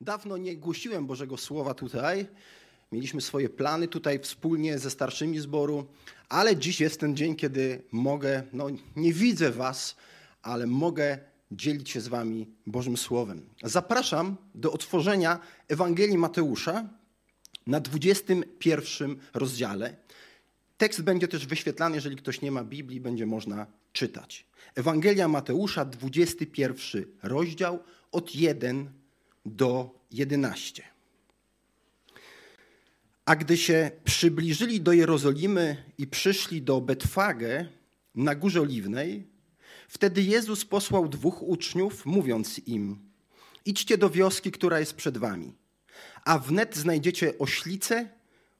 Dawno nie głosiłem Bożego Słowa tutaj. Mieliśmy swoje plany tutaj wspólnie ze starszymi zboru, ale dziś jest ten dzień, kiedy mogę, no nie widzę Was, ale mogę dzielić się z Wami Bożym Słowem. Zapraszam do otworzenia Ewangelii Mateusza na 21 rozdziale. Tekst będzie też wyświetlany, jeżeli ktoś nie ma Biblii, będzie można czytać. Ewangelia Mateusza, 21 rozdział, od 1 do 11. A gdy się przybliżyli do Jerozolimy i przyszli do Betfagę na Górze Oliwnej, wtedy Jezus posłał dwóch uczniów, mówiąc im: Idźcie do wioski, która jest przed wami, a wnet znajdziecie oślicę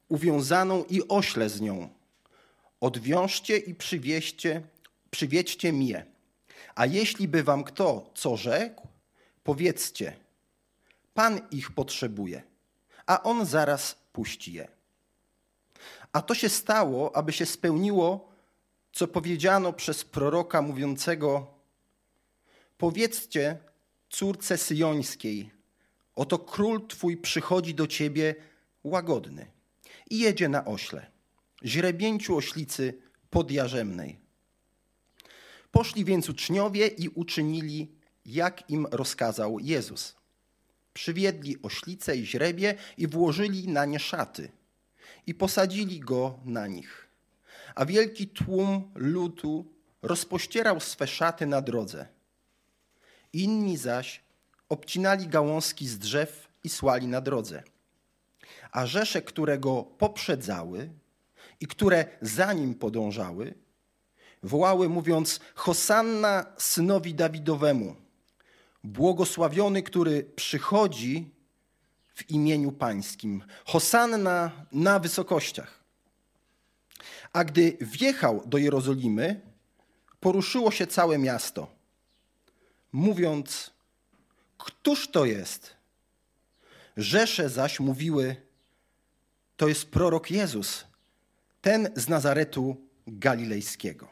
uwiązaną i ośle z nią. Odwiążcie i przywieźcie, przywiedźcie mnie. A jeśli by wam kto co rzekł, powiedzcie – Pan ich potrzebuje, a on zaraz puści je. A to się stało, aby się spełniło, co powiedziano przez proroka mówiącego: Powiedzcie córce syjońskiej, oto król twój przychodzi do ciebie łagodny i jedzie na ośle, źrebięciu oślicy podjarzemnej. Poszli więc uczniowie i uczynili, jak im rozkazał Jezus. Przywiedli oślice i źrebie i włożyli na nie szaty i posadzili go na nich. A wielki tłum ludu rozpościerał swe szaty na drodze. Inni zaś obcinali gałązki z drzew i słali na drodze. A rzesze, które go poprzedzały i które za nim podążały, wołały mówiąc: Hosanna synowi Dawidowemu Błogosławiony, który przychodzi w imieniu Pańskim. Hosanna na wysokościach. A gdy wjechał do Jerozolimy, poruszyło się całe miasto, mówiąc: Któż to jest? Rzesze zaś mówiły: To jest prorok Jezus, ten z Nazaretu Galilejskiego.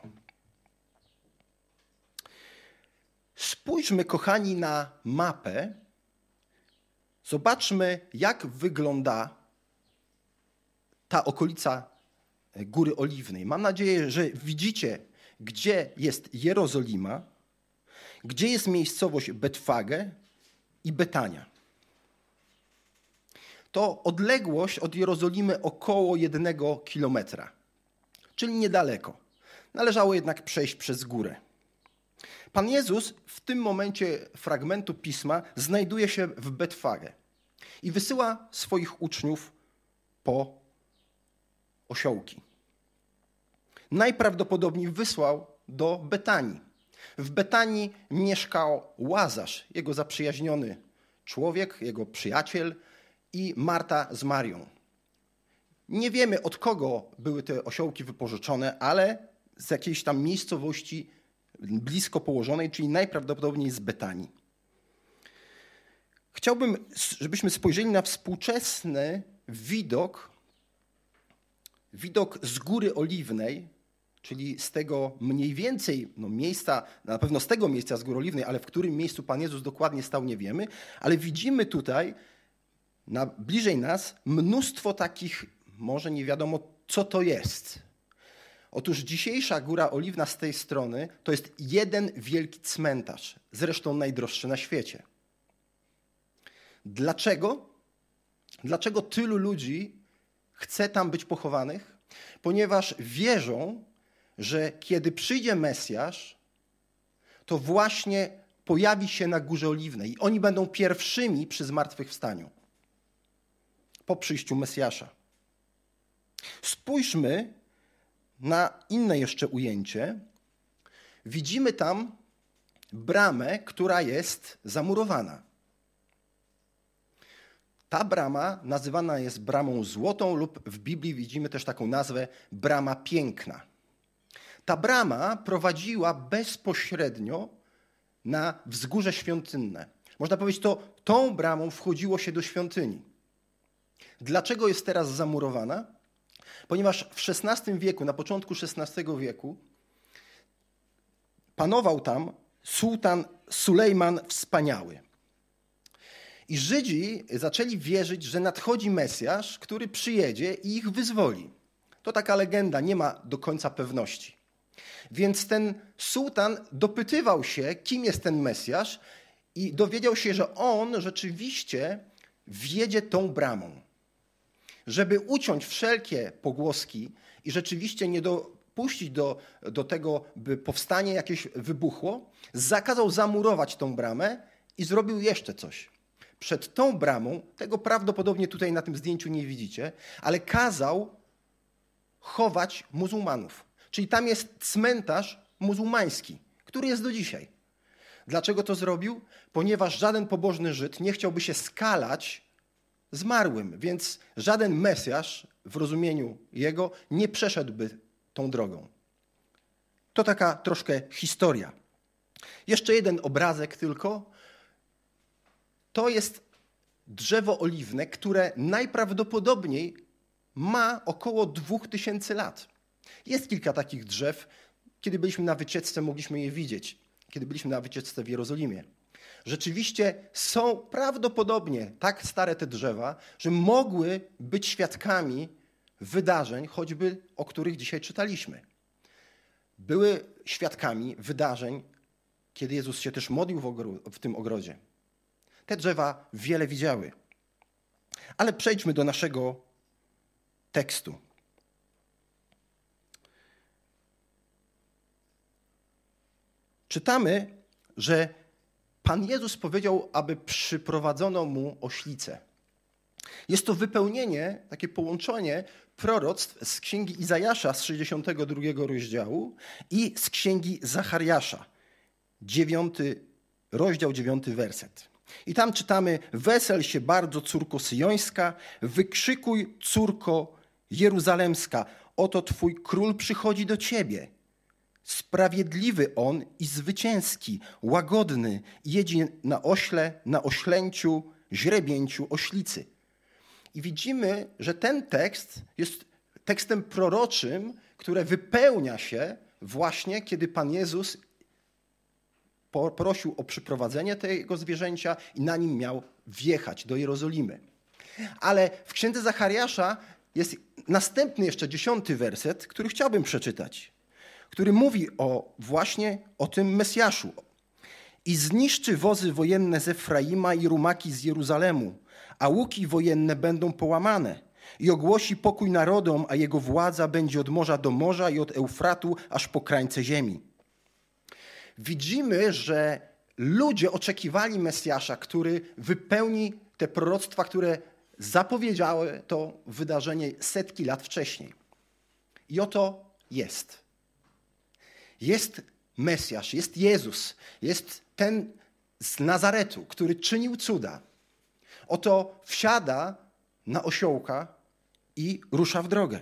Spójrzmy, kochani, na mapę. Zobaczmy, jak wygląda ta okolica Góry Oliwnej. Mam nadzieję, że widzicie, gdzie jest Jerozolima, gdzie jest miejscowość Betfage i Betania. To odległość od Jerozolimy około jednego kilometra, czyli niedaleko. Należało jednak przejść przez górę. Pan Jezus w tym momencie fragmentu pisma znajduje się w Betfage i wysyła swoich uczniów po osiołki. Najprawdopodobniej wysłał do Betanii. W Betanii mieszkał Łazarz, jego zaprzyjaźniony człowiek, jego przyjaciel i Marta z Marią. Nie wiemy od kogo były te osiołki wypożyczone, ale z jakiejś tam miejscowości blisko położonej, czyli najprawdopodobniej z Betanii. Chciałbym, żebyśmy spojrzeli na współczesny widok, widok z Góry Oliwnej, czyli z tego mniej więcej no, miejsca, na pewno z tego miejsca z Góry Oliwnej, ale w którym miejscu Pan Jezus dokładnie stał, nie wiemy, ale widzimy tutaj, na, bliżej nas, mnóstwo takich, może nie wiadomo, co to jest. Otóż dzisiejsza Góra Oliwna z tej strony to jest jeden wielki cmentarz, zresztą najdroższy na świecie. Dlaczego? Dlaczego tylu ludzi chce tam być pochowanych? Ponieważ wierzą, że kiedy przyjdzie Mesjasz, to właśnie pojawi się na Górze Oliwnej i oni będą pierwszymi przy zmartwychwstaniu po przyjściu Mesjasza. Spójrzmy na inne jeszcze ujęcie, widzimy tam bramę, która jest zamurowana. Ta brama nazywana jest bramą złotą lub w Biblii widzimy też taką nazwę brama piękna. Ta brama prowadziła bezpośrednio na wzgórze świątynne. Można powiedzieć, to tą bramą wchodziło się do świątyni. Dlaczego jest teraz zamurowana? Ponieważ w XVI wieku, na początku XVI wieku, panował tam sułtan Sulejman Wspaniały. I Żydzi zaczęli wierzyć, że nadchodzi Mesjasz, który przyjedzie i ich wyzwoli. To taka legenda, nie ma do końca pewności. Więc ten sułtan dopytywał się, kim jest ten Mesjasz, i dowiedział się, że on rzeczywiście wjedzie tą bramą. Żeby uciąć wszelkie pogłoski i rzeczywiście nie dopuścić do, do tego, by powstanie jakieś wybuchło, zakazał zamurować tą bramę i zrobił jeszcze coś. Przed tą bramą, tego prawdopodobnie tutaj na tym zdjęciu nie widzicie, ale kazał chować muzułmanów. Czyli tam jest cmentarz muzułmański, który jest do dzisiaj. Dlaczego to zrobił? Ponieważ żaden pobożny Żyd nie chciałby się skalać zmarłym, więc żaden Mesjasz w rozumieniu jego nie przeszedłby tą drogą. To taka troszkę historia. Jeszcze jeden obrazek tylko. To jest drzewo oliwne, które najprawdopodobniej ma około 2000 lat. Jest kilka takich drzew. Kiedy byliśmy na wycieczce, mogliśmy je widzieć. Kiedy byliśmy na wycieczce w Jerozolimie. Rzeczywiście są prawdopodobnie tak stare te drzewa, że mogły być świadkami wydarzeń, choćby o których dzisiaj czytaliśmy. Były świadkami wydarzeń, kiedy Jezus się też modlił w, w tym ogrodzie. Te drzewa wiele widziały. Ale przejdźmy do naszego tekstu. Czytamy, że Pan Jezus powiedział, aby przyprowadzono mu oślicę. Jest to wypełnienie, takie połączenie proroctw z księgi Izajasza z 62 rozdziału i z księgi Zachariasza, 9 rozdział, 9 werset. I tam czytamy: Wesel się bardzo, córko syjońska, wykrzykuj, córko jeruzalemska, oto twój król przychodzi do ciebie. Sprawiedliwy on i zwycięski, łagodny, jedzie na ośle, na oślęciu, źrebięciu, oślicy. I widzimy, że ten tekst jest tekstem proroczym, które wypełnia się właśnie, kiedy Pan Jezus prosił o przyprowadzenie tego zwierzęcia i na nim miał wjechać do Jerozolimy. Ale w księdze Zachariasza jest następny jeszcze dziesiąty werset, który chciałbym przeczytać, który mówi o właśnie o tym Mesjaszu. I zniszczy wozy wojenne z Efraima i rumaki z Jeruzalemu, a łuki wojenne będą połamane. I ogłosi pokój narodom, a jego władza będzie od morza do morza i od Eufratu aż po krańce ziemi widzimy, że ludzie oczekiwali Mesjasza, który wypełni te proroctwa, które zapowiedziały to wydarzenie setki lat wcześniej. I oto jest. Jest Mesjasz, jest Jezus, jest ten z Nazaretu, który czynił cuda. Oto wsiada na osiołka i rusza w drogę.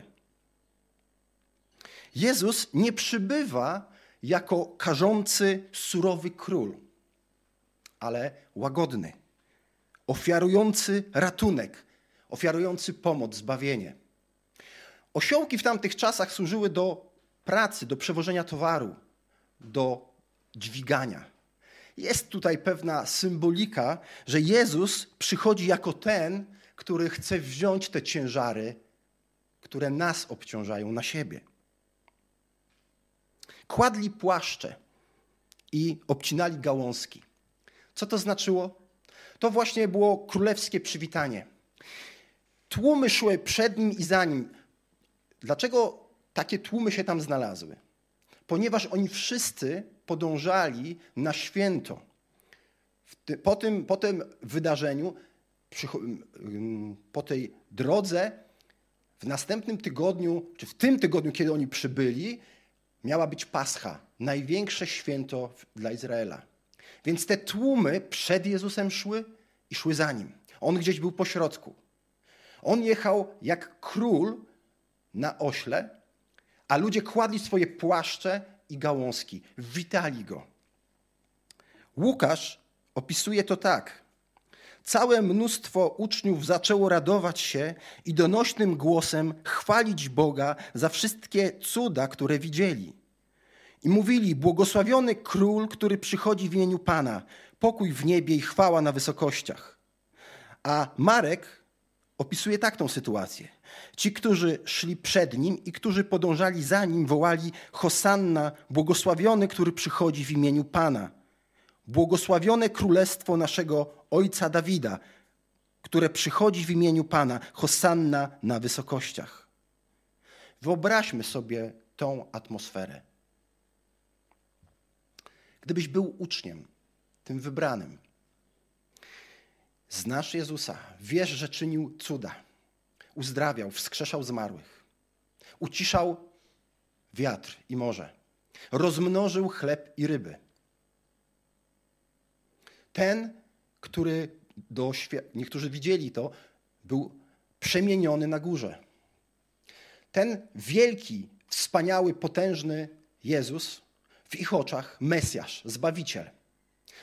Jezus nie przybywa jako karzący, surowy król, ale łagodny, ofiarujący ratunek, ofiarujący pomoc, zbawienie. Osiołki w tamtych czasach służyły do pracy, do przewożenia towaru, do dźwigania. Jest tutaj pewna symbolika, że Jezus przychodzi jako ten, który chce wziąć te ciężary, które nas obciążają na siebie kładli płaszcze i obcinali gałązki. Co to znaczyło? To właśnie było królewskie przywitanie. Tłumy szły przed nim i za nim. Dlaczego takie tłumy się tam znalazły? Ponieważ oni wszyscy podążali na święto. Po tym, po tym wydarzeniu, po tej drodze, w następnym tygodniu, czy w tym tygodniu, kiedy oni przybyli, miała być Pascha, największe święto dla Izraela. Więc te tłumy przed Jezusem szły i szły za nim. On gdzieś był po środku. On jechał jak król na ośle, a ludzie kładli swoje płaszcze i gałązki. Witali go. Łukasz opisuje to tak. Całe mnóstwo uczniów zaczęło radować się i donośnym głosem chwalić Boga za wszystkie cuda, które widzieli. I mówili: Błogosławiony król, który przychodzi w imieniu Pana, pokój w niebie i chwała na wysokościach. A Marek opisuje tak tą sytuację. Ci, którzy szli przed nim i którzy podążali za nim, wołali: Hosanna, błogosławiony, który przychodzi w imieniu Pana. Błogosławione królestwo naszego ojca Dawida, które przychodzi w imieniu Pana. Hosanna na wysokościach. Wyobraźmy sobie tą atmosferę. Gdybyś był uczniem, tym wybranym, znasz Jezusa, wiesz, że czynił cuda, uzdrawiał, wskrzeszał zmarłych, uciszał wiatr i morze, rozmnożył chleb i ryby. Ten, który do niektórzy widzieli to, był przemieniony na górze. Ten wielki, wspaniały, potężny Jezus w ich oczach Mesjasz, Zbawiciel.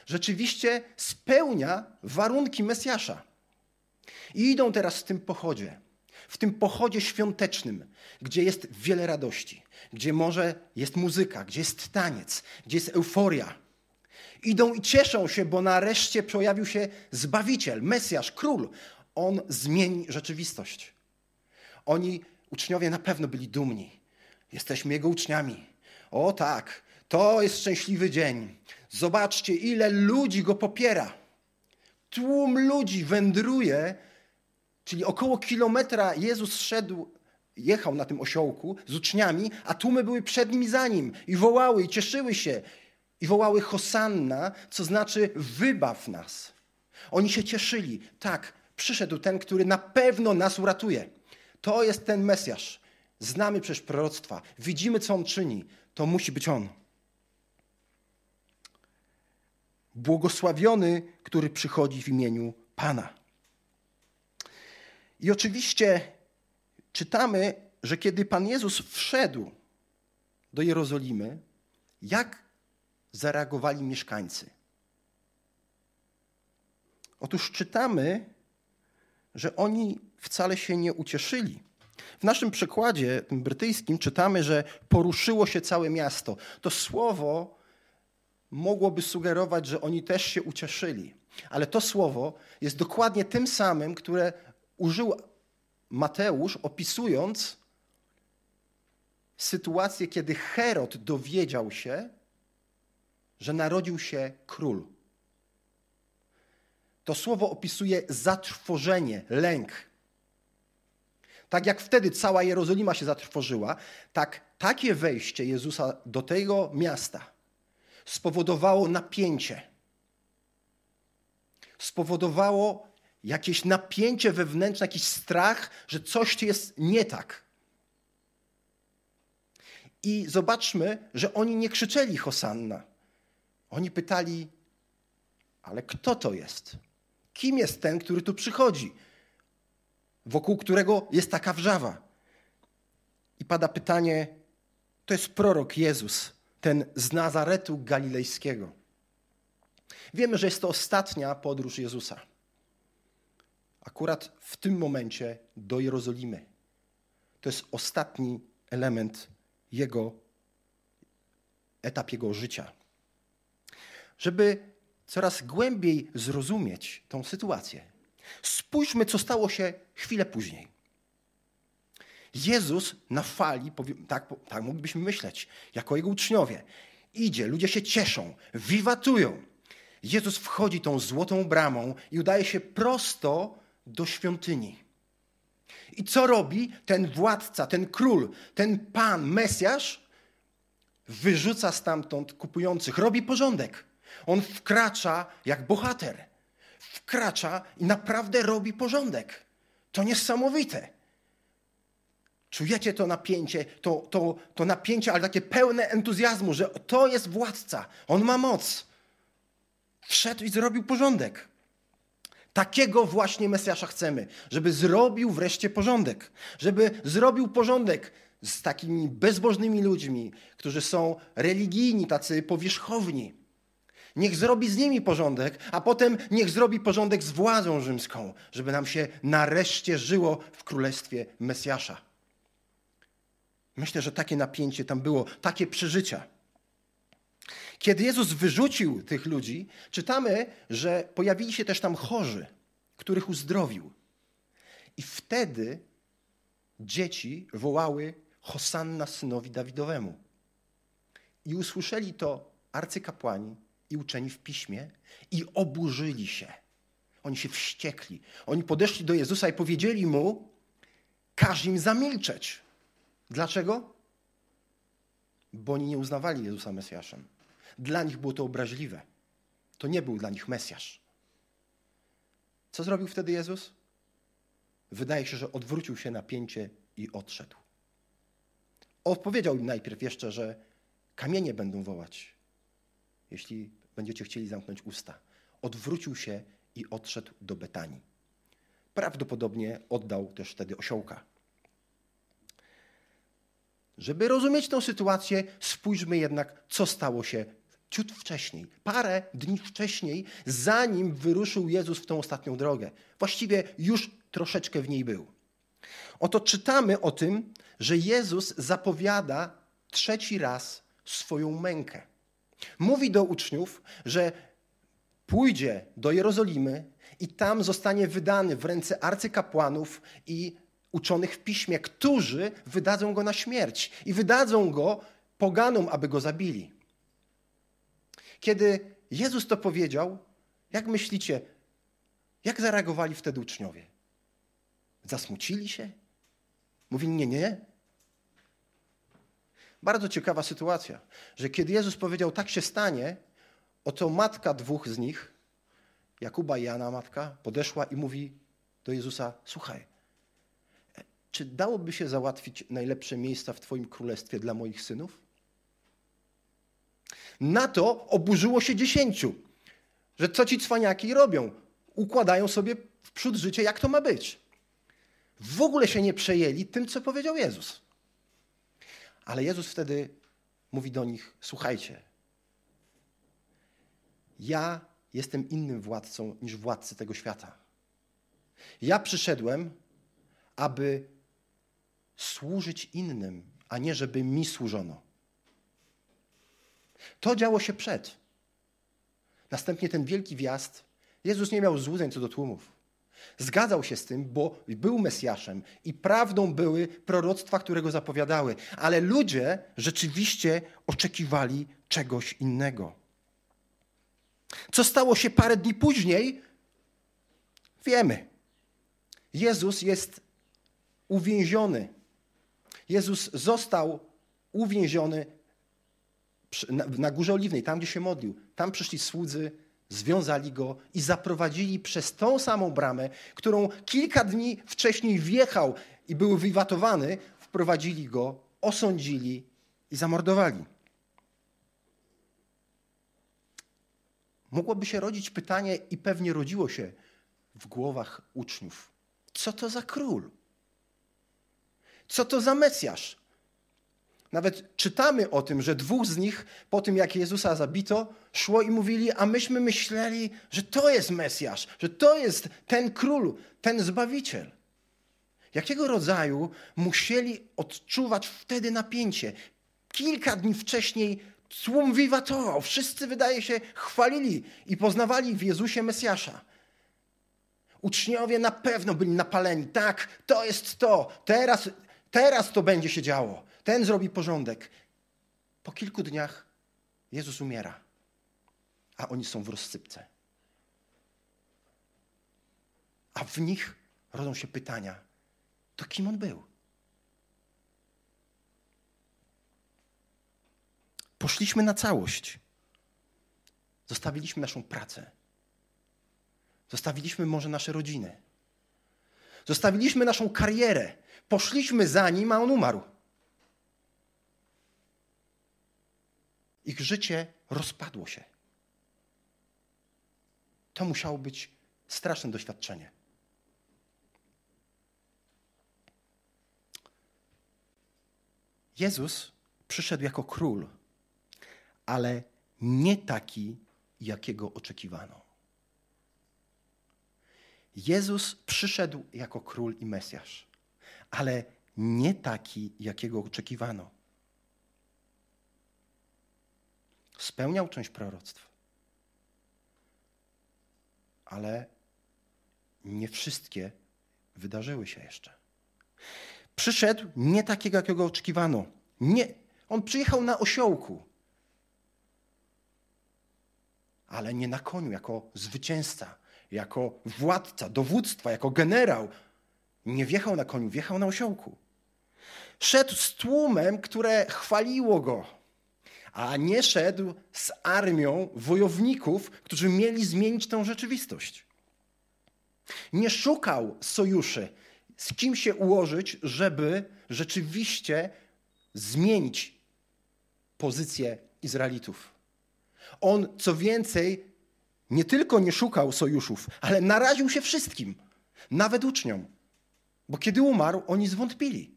Rzeczywiście spełnia warunki Mesjasza. I idą teraz w tym pochodzie, w tym pochodzie świątecznym, gdzie jest wiele radości, gdzie może jest muzyka, gdzie jest taniec, gdzie jest euforia. Idą i cieszą się, bo nareszcie pojawił się Zbawiciel, Mesjasz, Król. On zmieni rzeczywistość. Oni, uczniowie, na pewno byli dumni. Jesteśmy Jego uczniami. O tak, to jest szczęśliwy dzień. Zobaczcie, ile ludzi go popiera. Tłum ludzi wędruje, czyli około kilometra Jezus szedł, jechał na tym osiołku z uczniami, a tłumy były przed nim i za nim i wołały i cieszyły się. I wołały Hosanna, co znaczy wybaw nas. Oni się cieszyli. Tak, przyszedł ten, który na pewno nas uratuje. To jest ten Mesjasz. Znamy przecież proroctwa. Widzimy, co on czyni. To musi być on. Błogosławiony, który przychodzi w imieniu Pana. I oczywiście czytamy, że kiedy Pan Jezus wszedł do Jerozolimy, jak zareagowali mieszkańcy? Otóż czytamy, że oni wcale się nie ucieszyli. W naszym przekładzie, tym brytyjskim, czytamy, że poruszyło się całe miasto. To słowo mogłoby sugerować, że oni też się ucieszyli. Ale to słowo jest dokładnie tym samym, które użył Mateusz, opisując sytuację, kiedy Herod dowiedział się, że narodził się król. To słowo opisuje zatrwożenie, lęk. Tak jak wtedy cała Jerozolima się zatrwożyła, tak takie wejście Jezusa do tego miasta spowodowało napięcie. Spowodowało jakieś napięcie wewnętrzne, jakiś strach, że coś jest nie tak. I zobaczmy, że oni nie krzyczeli Hosanna. Oni pytali, ale kto to jest? Kim jest ten, który tu przychodzi? Wokół którego jest taka wrzawa. I pada pytanie, to jest prorok Jezus, ten z Nazaretu Galilejskiego. Wiemy, że jest to ostatnia podróż Jezusa. Akurat w tym momencie do Jerozolimy. To jest ostatni element jego, etap jego życia. Żeby coraz głębiej zrozumieć tą sytuację, spójrzmy, co stało się chwilę później. Jezus na fali, tak, tak moglibyśmy myśleć, jako jego uczniowie, idzie, ludzie się cieszą, wiwatują. Jezus wchodzi tą złotą bramą i udaje się prosto do świątyni. I co robi ten władca, ten król, ten pan, Mesjasz? Wyrzuca stamtąd kupujących, robi porządek. On wkracza jak bohater. Wkracza i naprawdę robi porządek. To niesamowite. Czujecie to napięcie, to, to, to napięcie, ale takie pełne entuzjazmu, że to jest władca, on ma moc. Wszedł i zrobił porządek. Takiego właśnie Mesjasza chcemy, żeby zrobił wreszcie porządek, żeby zrobił porządek z takimi bezbożnymi ludźmi, którzy są religijni, tacy powierzchowni. Niech zrobi z nimi porządek, a potem niech zrobi porządek z władzą rzymską, żeby nam się nareszcie żyło w królestwie Mesjasza. Myślę, że takie napięcie tam było, takie przeżycia. Kiedy Jezus wyrzucił tych ludzi, czytamy, że pojawili się też tam chorzy. których uzdrowił. I wtedy dzieci wołały Hosanna synowi Dawidowemu. I usłyszeli to arcykapłani i uczeni w piśmie i oburzyli się. Oni się wściekli. Oni podeszli do Jezusa i powiedzieli mu: Każ im zamilczeć. Dlaczego? Bo oni nie uznawali Jezusa Mesjaszem. Dla nich było to obraźliwe. To nie był dla nich Mesjasz. Co zrobił wtedy Jezus? Wydaje się, że odwrócił się na pięcie i odszedł. Odpowiedział im najpierw jeszcze, że kamienie będą wołać, jeśli będziecie chcieli zamknąć usta. Odwrócił się i odszedł do Betanii. Prawdopodobnie oddał też wtedy osiołka. Żeby rozumieć tę sytuację, spójrzmy jednak, co stało się ciut wcześniej, parę dni wcześniej, zanim wyruszył Jezus w tę ostatnią drogę. Właściwie już troszeczkę w niej był. Oto czytamy o tym, że Jezus zapowiada trzeci raz swoją mękę. Mówi do uczniów, że pójdzie do Jerozolimy i tam zostanie wydany w ręce arcykapłanów i uczonych w piśmie, którzy wydadzą go na śmierć i wydadzą go poganom, aby go zabili. Kiedy Jezus to powiedział, jak myślicie, jak zareagowali wtedy uczniowie? Zasmucili się? Mówili nie, nie. Bardzo ciekawa sytuacja, że kiedy Jezus powiedział, tak się stanie, oto matka dwóch z nich, Jakuba i Jana matka, podeszła i mówi do Jezusa, słuchaj, czy dałoby się załatwić najlepsze miejsca w Twoim królestwie dla moich synów? Na to oburzyło się dziesięciu, że co ci cwaniaki robią? Układają sobie w przód życie, jak to ma być. W ogóle się nie przejęli tym, co powiedział Jezus. Ale Jezus wtedy mówi do nich: Słuchajcie, ja jestem innym władcą niż władcy tego świata. Ja przyszedłem, aby służyć innym, a nie żeby mi służono. To działo się przed. Następnie ten wielki wjazd. Jezus nie miał złudzeń co do tłumów. Zgadzał się z tym, bo był Mesjaszem i prawdą były proroctwa, które go zapowiadały. Ale ludzie rzeczywiście oczekiwali czegoś innego. Co stało się parę dni później? Wiemy. Jezus jest uwięziony. Jezus został uwięziony na Górze Oliwnej, tam gdzie się modlił. Tam przyszli słudzy, związali go i zaprowadzili przez tą samą bramę, którą kilka dni wcześniej wjechał i był wywatowany, wprowadzili go, osądzili i zamordowali. Mogłoby się rodzić pytanie, i pewnie rodziło się w głowach uczniów: co to za król? Co to za Mesjasz? Nawet czytamy o tym, że dwóch z nich po tym, jak Jezusa zabito, szło i mówili, a myśmy myśleli, że to jest Mesjasz, że to jest ten król, ten Zbawiciel. Jakiego rodzaju musieli odczuwać wtedy napięcie? Kilka dni wcześniej tłum wiwatował, wszyscy wydaje się chwalili i poznawali w Jezusie Mesjasza. Uczniowie na pewno byli napaleni. Tak, to jest to. Teraz, teraz to będzie się działo ten zrobi porządek. Po kilku dniach Jezus umiera, a oni są w rozsypce. A w nich rodzą się pytania: to kim on był? Poszliśmy na całość. Zostawiliśmy naszą pracę. Zostawiliśmy może nasze rodziny. Zostawiliśmy naszą karierę. Poszliśmy za nim, a on umarł. Ich życie rozpadło się. To musiało być straszne doświadczenie. Jezus przyszedł jako król, ale nie taki, jakiego oczekiwano. Jezus przyszedł jako król i Mesjasz, ale nie taki, jakiego oczekiwano. Spełniał część proroctw, ale nie wszystkie wydarzyły się jeszcze. Przyszedł nie takiego, jakiego oczekiwano. Nie, on przyjechał na osiołku, ale nie na koniu, jako zwycięzca, jako władca, dowództwa, jako generał. Nie wjechał na koniu, wjechał na osiołku. Szedł z tłumem, które chwaliło go, a nie szedł z armią wojowników, którzy mieli zmienić tę rzeczywistość. Nie szukał sojuszy, z kim się ułożyć, żeby rzeczywiście zmienić pozycję Izraelitów. On, co więcej, nie tylko nie szukał sojuszów, ale naraził się wszystkim, nawet uczniom. Bo kiedy umarł, oni zwątpili.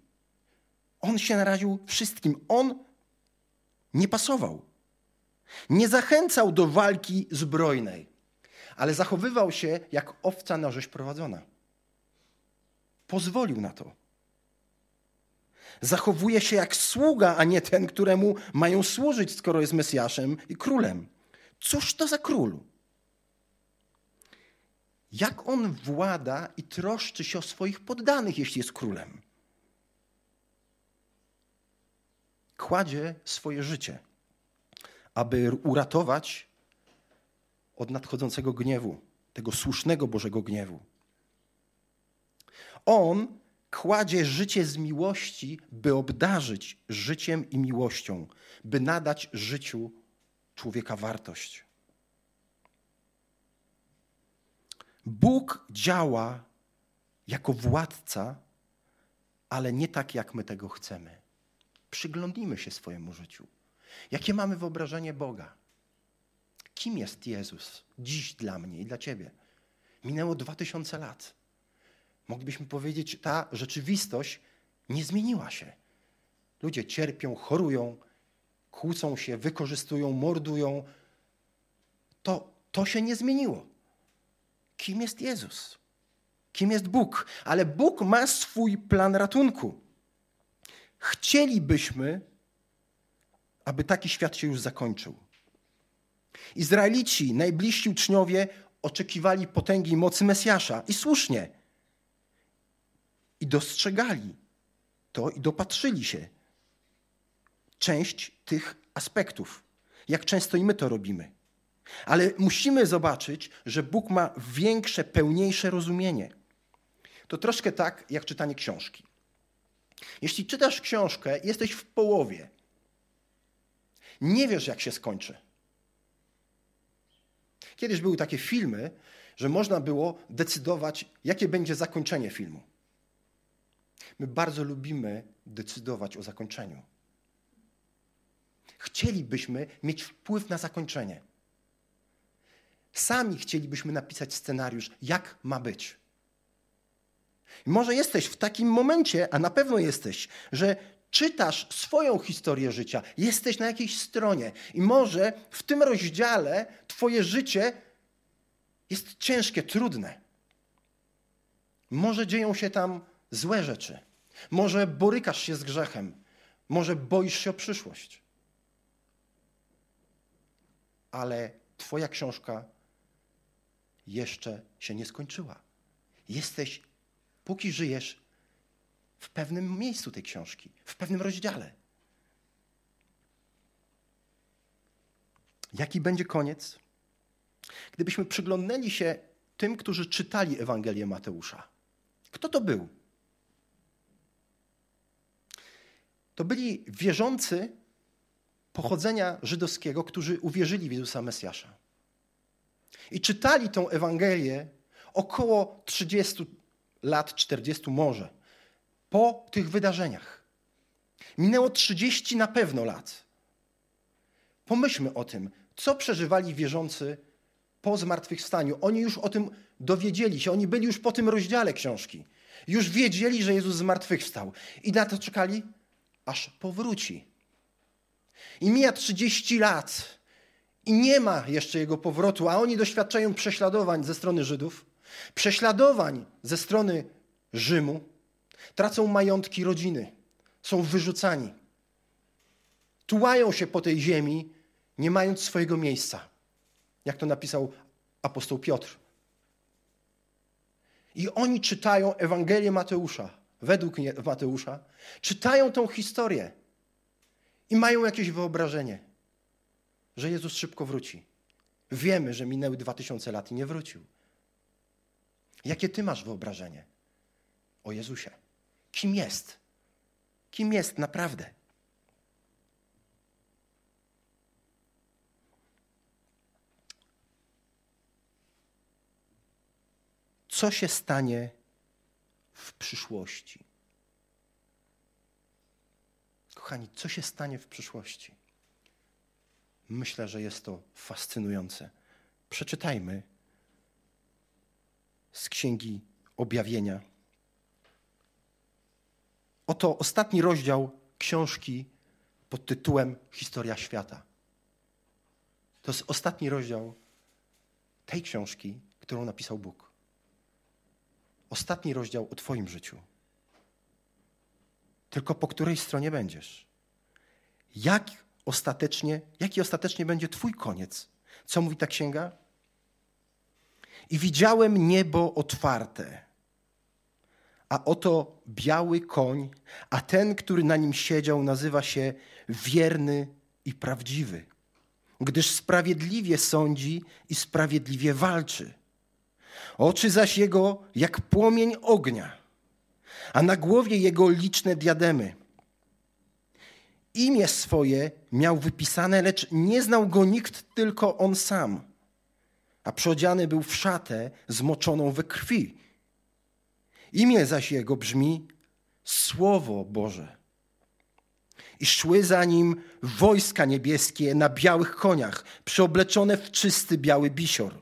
On się naraził wszystkim. On nie pasował. Nie zachęcał do walki zbrojnej, ale zachowywał się jak owca na rzeź prowadzona. Pozwolił na to. Zachowuje się jak sługa, a nie ten, któremu mają służyć, skoro jest Mesjaszem i królem. Cóż to za król? Jak on włada i troszczy się o swoich poddanych, jeśli jest królem? Kładzie swoje życie, aby uratować od nadchodzącego gniewu, tego słusznego Bożego gniewu. On kładzie życie z miłości, by obdarzyć życiem i miłością, by nadać życiu człowieka wartość. Bóg działa jako władca, ale nie tak, jak my tego chcemy. Przyglądnijmy się swojemu życiu. Jakie mamy wyobrażenie Boga? Kim jest Jezus dziś dla mnie i dla Ciebie? Minęło dwa tysiące lat. Moglibyśmy powiedzieć, ta rzeczywistość nie zmieniła się. Ludzie cierpią, chorują, kłócą się, wykorzystują, mordują. To, to się nie zmieniło. Kim jest Jezus? Kim jest Bóg? Ale Bóg ma swój plan ratunku. Chcielibyśmy, aby taki świat się już zakończył. Izraelici, najbliżsi uczniowie, oczekiwali potęgi i mocy Mesjasza i słusznie. I dostrzegali to i dopatrzyli się część tych aspektów. Jak często i my to robimy. Ale musimy zobaczyć, że Bóg ma większe, pełniejsze rozumienie. To troszkę tak jak czytanie książki. Jeśli czytasz książkę, jesteś w połowie. Nie wiesz, jak się skończy. Kiedyś były takie filmy, że można było decydować, jakie będzie zakończenie filmu. My bardzo lubimy decydować o zakończeniu. Chcielibyśmy mieć wpływ na zakończenie. Sami chcielibyśmy napisać scenariusz, jak ma być. Może jesteś w takim momencie, a na pewno jesteś, że czytasz swoją historię życia, jesteś na jakiejś stronie i może w tym rozdziale Twoje życie jest ciężkie, trudne. Może dzieją się tam złe rzeczy. Może borykasz się z grzechem. Może boisz się o przyszłość. Ale Twoja książka jeszcze się nie skończyła. Jesteś, póki żyjesz, w pewnym miejscu tej książki, w pewnym rozdziale. Jaki będzie koniec? Gdybyśmy przyglądnęli się tym, którzy czytali Ewangelię Mateusza. Kto to był? To byli wierzący pochodzenia żydowskiego, którzy uwierzyli w Jezusa Mesjasza. I czytali tą Ewangelię około 30 lat, 40 może, po tych wydarzeniach. Minęło 30 na pewno lat. Pomyślmy o tym, co przeżywali wierzący po zmartwychwstaniu. Oni już o tym dowiedzieli się, oni byli już po tym rozdziale książki. Już wiedzieli, że Jezus zmartwychwstał. I na to czekali, aż powróci. I mija 30 lat i nie ma jeszcze jego powrotu, a oni doświadczają prześladowań ze strony Żydów, prześladowań ze strony Rzymu, tracą majątki rodziny, są wyrzucani. Tułają się po tej ziemi, nie mając swojego miejsca. Jak to napisał apostoł Piotr. I oni czytają Ewangelię Mateusza, według Mateusza, czytają tą historię i mają jakieś wyobrażenie, że Jezus szybko wróci. Wiemy, że minęły dwa tysiące lat i nie wrócił. Jakie ty masz wyobrażenie o Jezusie? Kim jest? Kim jest naprawdę? Co się stanie w przyszłości? Kochani, co się stanie w przyszłości? Myślę, że jest to fascynujące. Przeczytajmy z Księgi Objawienia. Oto ostatni rozdział książki pod tytułem Historia świata. To jest ostatni rozdział tej książki, którą napisał Bóg. Ostatni rozdział o Twoim życiu. Tylko po której stronie będziesz? Jak ostatecznie, jaki ostatecznie będzie Twój koniec? Co mówi ta księga? I widziałem niebo otwarte, a oto biały koń, a ten, który na nim siedział, nazywa się wierny i prawdziwy, gdyż sprawiedliwie sądzi i sprawiedliwie walczy. Oczy zaś jego jak płomień ognia, a na głowie jego liczne diademy. Imię swoje miał wypisane, lecz nie znał go nikt, tylko on sam a przeodziany był w szatę zmoczoną we krwi. Imię zaś jego brzmi Słowo Boże. I szły za nim wojska niebieskie na białych koniach, przeobleczone w czysty biały bisior.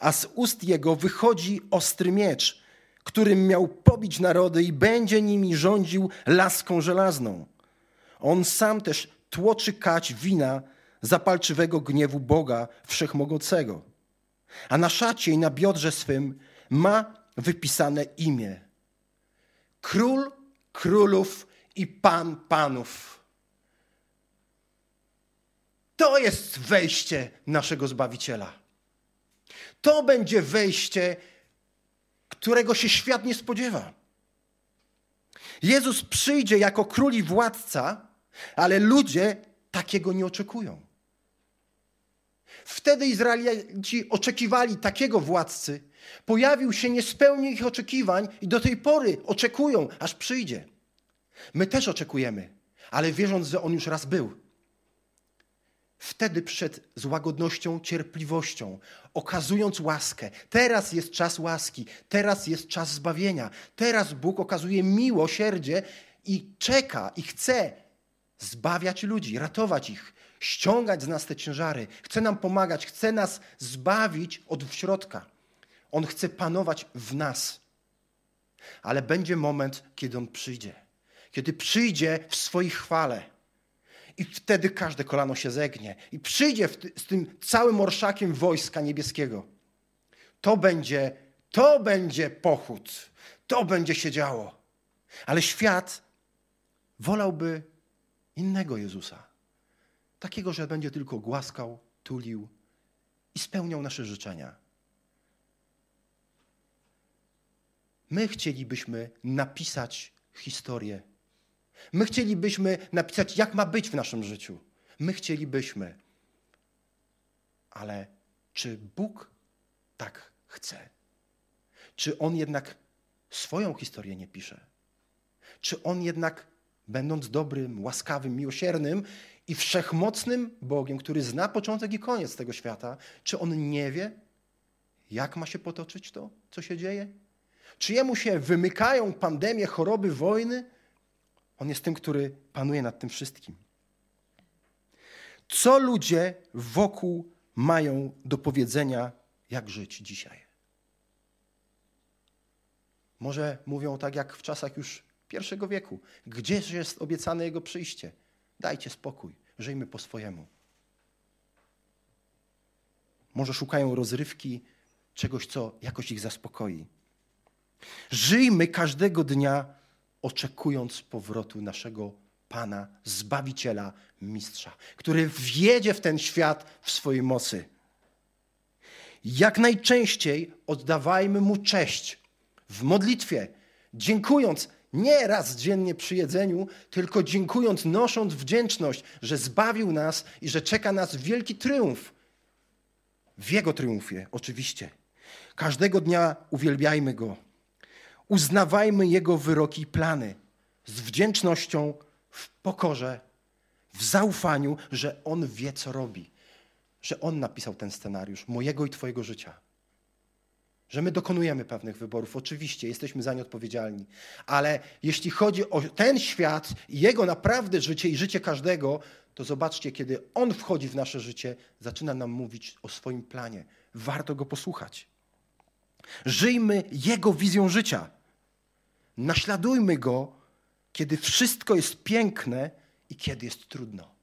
A z ust jego wychodzi ostry miecz, którym miał pobić narody i będzie nimi rządził laską żelazną. On sam też tłoczy kać wina zapalczywego gniewu Boga Wszechmogącego a na szacie i na biodrze swym ma wypisane imię. Król królów i pan panów. To jest wejście naszego Zbawiciela. To będzie wejście, którego się świat nie spodziewa. Jezus przyjdzie jako król i władca, ale ludzie takiego nie oczekują. Wtedy Izraelici oczekiwali takiego władcy. Pojawił się, nie spełnił ich oczekiwań i do tej pory oczekują, aż przyjdzie. My też oczekujemy, ale wierząc, że On już raz był. Wtedy przyszedł z łagodnością, cierpliwością, okazując łaskę. Teraz jest czas łaski, teraz jest czas zbawienia. Teraz Bóg okazuje miłosierdzie i czeka i chce zbawiać ludzi, ratować ich, ściągać z nas te ciężary, chce nam pomagać, chce nas zbawić od środka. On chce panować w nas. Ale będzie moment, kiedy On przyjdzie. Kiedy przyjdzie w swojej chwale. I wtedy każde kolano się zegnie. I przyjdzie z tym całym orszakiem wojska niebieskiego. To będzie, to będzie pochód. To będzie się działo. Ale świat wolałby innego Jezusa. Takiego, że będzie tylko głaskał, tulił i spełniał nasze życzenia. My chcielibyśmy napisać historię. My chcielibyśmy napisać, jak ma być w naszym życiu. My chcielibyśmy. Ale czy Bóg tak chce? Czy On jednak swoją historię nie pisze? Czy On jednak, będąc dobrym, łaskawym, miłosiernym, i wszechmocnym Bogiem, który zna początek i koniec tego świata, czy on nie wie, jak ma się potoczyć to, co się dzieje? Czy jemu się wymykają pandemie, choroby, wojny? On jest tym, który panuje nad tym wszystkim. Co ludzie wokół mają do powiedzenia, jak żyć dzisiaj? Może mówią tak jak w czasach już pierwszego wieku. Gdzież jest obiecane Jego przyjście? Dajcie spokój, żyjmy po swojemu. Może szukają rozrywki, czegoś, co jakoś ich zaspokoi. Żyjmy każdego dnia, oczekując powrotu naszego Pana, Zbawiciela, Mistrza, który wjedzie w ten świat w swojej mocy. Jak najczęściej oddawajmy Mu cześć w modlitwie, dziękując nie raz dziennie przy jedzeniu, tylko dziękując, nosząc wdzięczność, że zbawił nas i że czeka nas wielki triumf. W Jego triumfie, oczywiście. Każdego dnia uwielbiajmy Go. Uznawajmy Jego wyroki i plany z wdzięcznością, w pokorze, w zaufaniu, że On wie, co robi. Że On napisał ten scenariusz mojego i Twojego życia że my dokonujemy pewnych wyborów. Oczywiście jesteśmy za nie odpowiedzialni, ale jeśli chodzi o ten świat i jego naprawdę życie i życie każdego, to zobaczcie, kiedy on wchodzi w nasze życie, zaczyna nam mówić o swoim planie. Warto go posłuchać. Żyjmy jego wizją życia. Naśladujmy go, kiedy wszystko jest piękne i kiedy jest trudno.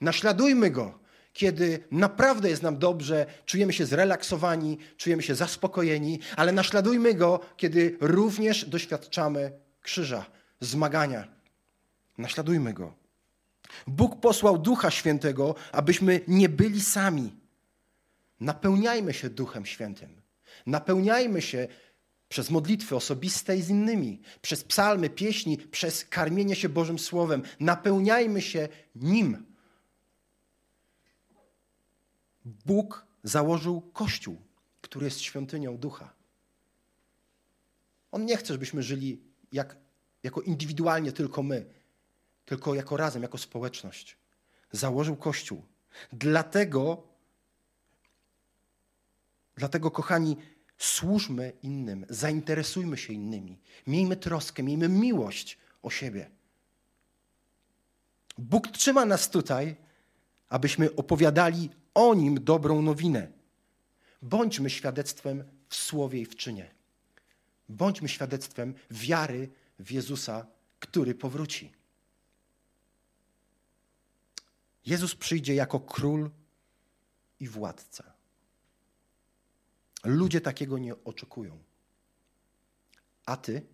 Naśladujmy go, kiedy naprawdę jest nam dobrze, czujemy się zrelaksowani, czujemy się zaspokojeni, ale naśladujmy Go, kiedy również doświadczamy krzyża, zmagania. Naśladujmy Go. Bóg posłał Ducha Świętego, abyśmy nie byli sami. Napełniajmy się Duchem Świętym. Napełniajmy się przez modlitwy osobiste i z innymi, przez psalmy, pieśni, przez karmienie się Bożym Słowem. Napełniajmy się Nim. Bóg założył Kościół, który jest świątynią ducha. On nie chce, żebyśmy żyli jak, jako indywidualnie tylko my, tylko jako razem, jako społeczność. Założył Kościół. Dlatego, dlatego kochani, służmy innym, zainteresujmy się innymi, miejmy troskę, miejmy miłość o siebie. Bóg trzyma nas tutaj, abyśmy opowiadali o nim dobrą nowinę. Bądźmy świadectwem w słowie i w czynie. Bądźmy świadectwem wiary w Jezusa, który powróci. Jezus przyjdzie jako król i władca. Ludzie takiego nie oczekują. A ty?